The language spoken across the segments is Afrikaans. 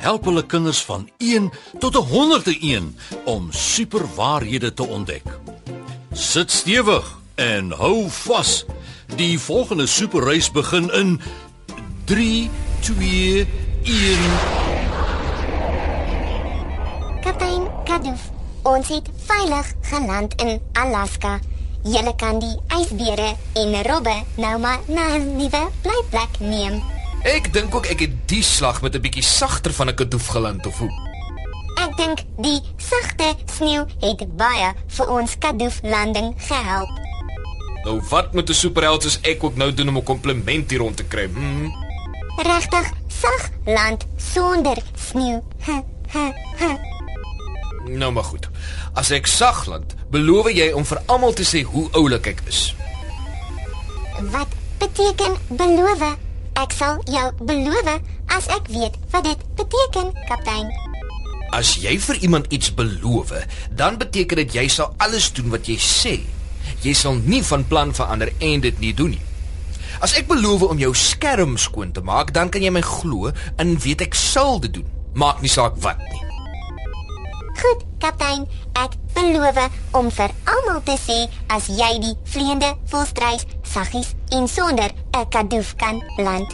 help hulle kinders van 1 tot 101 om superwaarhede te ontdek. Sit stewig en hou vas. Die volgende superreis begin in 3 2 1 Kaptein Kadoof, ons het veilig geland in Alaska. Julle kan die ysbere en robbe nou maar na 'n nuwe blyplek neem. Ek dink ook ek het die slag met 'n bietjie sagter van 'n kadoof geland of hoe. Ek dink die sagte sneeu het baie vir ons Kadoof landing gehelp. Nou wat moet 'n superheld soos ek ook nou doen om 'n kompliment hier rond te kry? Hmm. Regtig sag land sonder sneeu. Ha, ha, ha. Nou maar goed. As ek sagland, beloof jy om vir almal te sê hoe oulik ek is. Wat beteken beloof? Ek sal jou beloof as ek weet wat dit beteken, kaptein. As jy vir iemand iets beloof, dan beteken dit jy sal alles doen wat jy sê. Jy sal nie van plan verander en dit nie doen nie. As ek beloof om jou skerm skoon te maak, dan kan jy my glo en weet ek sal dit doen. Maak nie saak wat nie. Kaptein. Ek beloof om vir almal te sê as jy die vleiende volstruis saggies en sonder 'n kadoof kan land.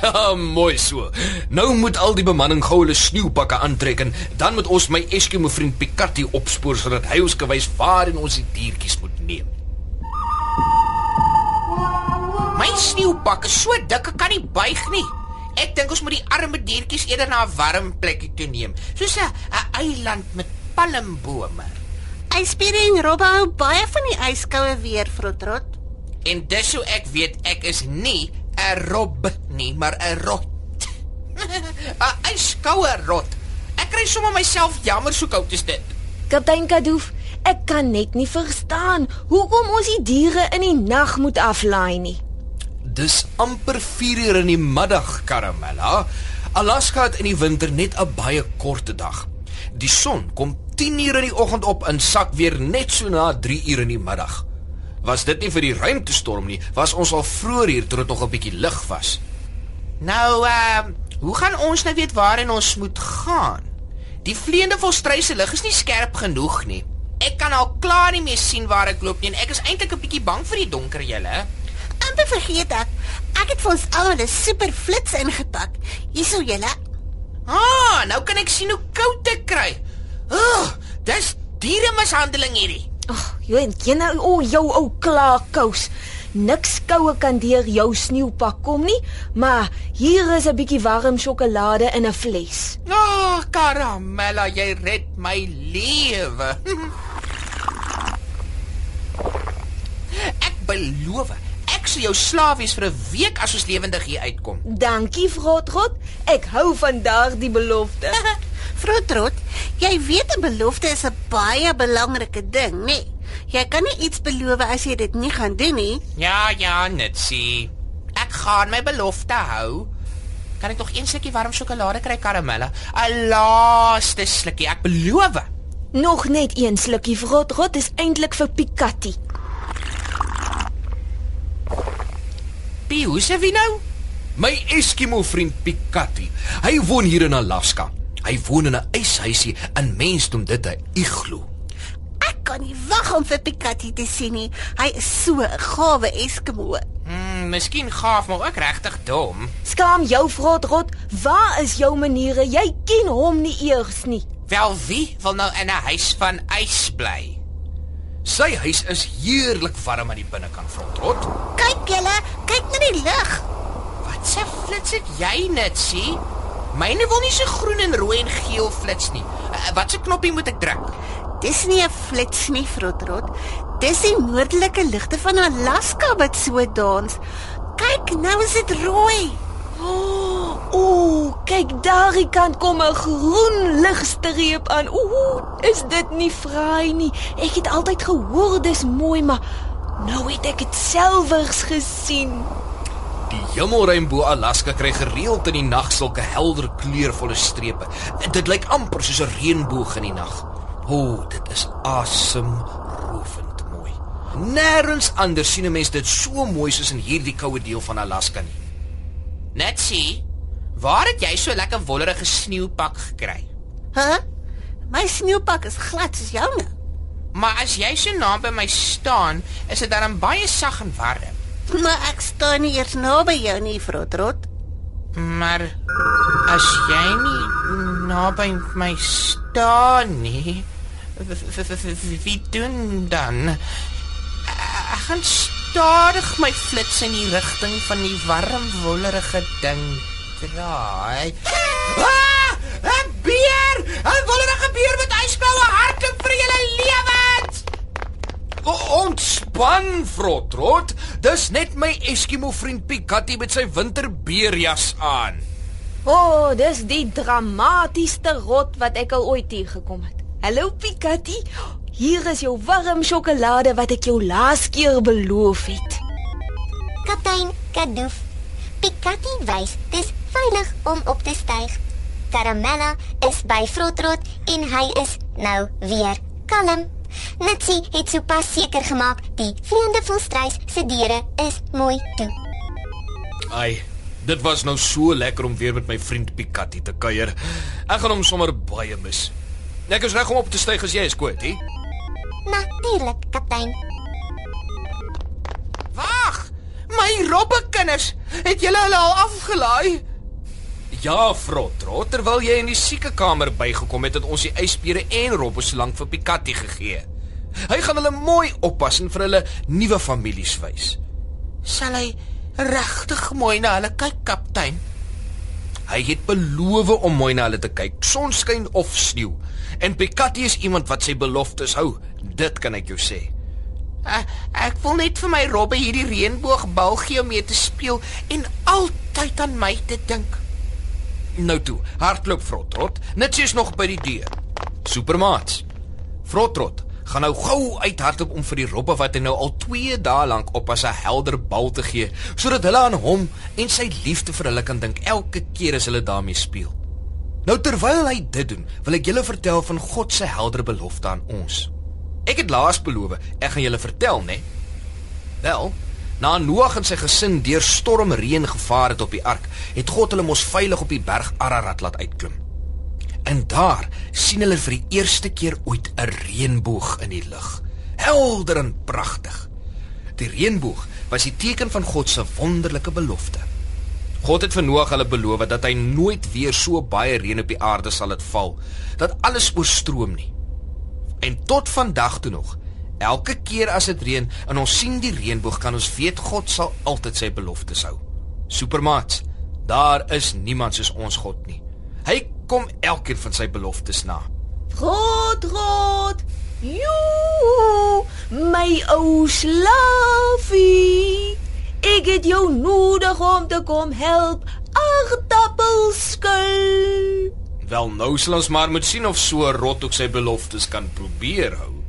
Haha, mooi so. Nou moet al die bemanning gou hulle sneeupakke aantrek en dan moet ons my Eskimo vriend Picatti opspoor sodat hy ons kan wys waar ons die diertjies moet neem. My sneeupak is so dik ek kan nie buig nie. Ek dink ons moet die arme diertjies eerder na 'n warm plekkie toe neem, soos 'n eiland met palmbome. Ysbere en robbe hou baie van die yskoue weer, Frotrot. En dis hoe ek weet ek is nie 'n rob nie, maar 'n rot. 'n Yskoue rot. Ek kry sommer myself jammer so koud is dit. Kaptein Kadoof, ek kan net nie verstaan hoekom ons die diere in die nag moet aflaai nie. Dis amper 4 uur in die middag, Karamella. Alaska het in die winter net 'n baie korte dag. Die son kom 10 uur in die oggend op en sak weer net so na 3 uur in die middag. Was dit nie vir die ruimtestorm nie, was ons al vroeër hier toe dit nog 'n bietjie lig was. Nou, ehm, uh, hoe gaan ons nou weet waarheen ons moet gaan? Die vleiende volstruise lig is nie skerp genoeg nie. Ek kan al klaar nie meer sien waar ek loop nie en ek is eintlik 'n bietjie bang vir die donker julle. Amper vergeet ek. Ek het vir ons almal 'n super flits ingepak. Hierso julle. Ah, nou kan ek sien hoe koud ek kry. Ag, oh, dis diere mishandeling hierdie. Ag, oh, jy en jy nou o, oh, jou ou klaarkous. Niks koue kan deur jou sneeupak kom nie, maar hier is 'n bietjie warm sjokolade in 'n fles. Ah, oh, karamella, jy red my lewe. ek beloof, sal jou slaaf wees vir 'n week as ons lewendig hier uitkom. Dankie, Frotrot. Ek hou van daardie belofte. Frotrot, jy weet 'n belofte is 'n baie belangrike ding, nê? Nee. Jy kan nie iets beloof as jy dit nie gaan doen nie. Ja, ja, Nitsie. Ek gaan my belofte hou. Kan ek nog een slukkie warm sjokolade kry, karamelle? 'n Laaste slukkie, ek beloof. Nog net een slukkie, Frotrot, is eintlik vir Pikatti. Pie, hoe se wie nou? My Eskimo vriend Pikatti. Hy woon hier in Alaska. Hy woon in 'n yshuisie en mense noem dit 'n iglo. Ek kan nie wag om vir Pikatti te sien nie. Hy is so 'n gawe Eskimo. Hmm, miskien gaaf, maar ook regtig dom. Skaam jou, Frotrot. Waar is jou maniere? Jy ken hom nie eers nie. Wel wie wil nou in 'n huis van ys bly? Sy huis is heerlik warm aan die binnekant, Frotrot. Kyk julle, kyk na die lig. Wat se flits het jy net, sien? Myne wil nie so groen en rooi en geel flits nie. Uh, wat se knoppie moet ek druk? Dis nie 'n flits nie, Frotrot. Dis die noordelike ligte van Alaska wat so dans. Kyk, nou is dit rooi. O, oh, Ooh, kyk daardie kant kom 'n groen ligstreep aan. Ooh, is dit nie fraai nie? Ek het altyd gehoor dis mooi, maar nou het ek dit selfs gesien. Die hemelruim bo Alaska kry gereeld in die nag sulke helder kleurvolle strepe. Dit lyk amper soos 'n reënboog in die nag. O, oh, dit is asemrowend mooi. Nêrens anders sien 'n mens dit so mooi soos in hierdie koue deel van Alaska nie. Net sien, waar het jy so lekker wollerige sneeupak gekry? Hæ? Huh? My sneeupak is glad soos joune. Maar as jy so naby my staan, is dit dan baie sag en warm. Maar ek staan nie eers naby jou nie, Frotrot. Maar as jy nie naby my staan nie, wie doen dan? Ek gaan stadig my flits in die rigting van die warm wollerige ding draai. Ah! 'n Beer! 'n Wollerige beer met ysbloue harte vir julle lewens! Ontspan, Frotrot. Dis net my Eskimo vriend Pikati met sy winterbeerjas aan. O, oh, dis die dramatiesste rot wat ek al ooit hier gekom het. Hallo Pikati. Hier is jou warm sjokolade wat ek jou laas keer beloof het. Kaptein Kadoof. Pikati wys dis veilig om op te styg. Karamella is by Frotrot en hy is nou weer kalm. Natsie het sopas seker gemaak die vleiende volstruis se deure is mooi toe. Ai, dit was nou so lekker om weer met my vriend Pikati te kuier. Ek gaan hom sommer baie mis. Ek is reg om op te styg as jy is, Koetie. Natuurlik, kaptein. Wag! My robbekinders, het julle hulle al afgelaai? Ja, Frotrot, terwyl jy in die siekekamer bygekom het, het ons die ysbeere en robbe so lank vir Pikati gegee. Hy gaan hulle mooi oppas en vir hulle nuwe families wys. Sal hy regtig mooi na hulle kyk, kaptein? Hy het beloof om mooi na hulle te kyk, sonskyn of sneeu. En Pikati is iemand wat sy beloftes hou. Dit kan ek jou sê. Uh, ek wil net vir my robbe hierdie reënboogbal gee om mee te speel en altyd aan my te dink. Nou toe, hardloop Frotrot. Nitsie is nog by die deur. Supermaats. Frotrot, gaan nou gou uithardloop om vir die robbe wat hy nou al 2 dae lank op as 'n helder bal te gee, sodat hulle aan hom en sy liefde vir hulle kan dink elke keer as hulle daarmee speel. Nou terwyl hy dit doen, wil ek julle vertel van God se helder belofte aan ons. Ek het laas beloof, ek gaan julle vertel, né? Wel, na Noag en sy gesin deur stormreën gevaar het op die ark, het God hulle mos veilig op die berg Ararat laat uitklim. En daar sien hulle vir die eerste keer ooit 'n reënboog in die lug. Helder en pragtig. Die reënboog was die teken van God se wonderlike belofte. God het vir Noag hulle beloof dat hy nooit weer so baie reën op die aarde sal laat val dat alles oorstroom nie. En tot vandag toe nog, elke keer as dit reën en ons sien die reënboog, kan ons weet God sal altyd sy beloftes hou. Supermaats, daar is niemand soos ons God nie. Hy kom elkeen van sy beloftes na. Rot, rot. Jo, my ou slaafie. Ek het jou nodig om te kom help. Aardappelskil. Wel nou sal ons maar moet sien of so 'n rot ook sy beloftes kan probeer hou.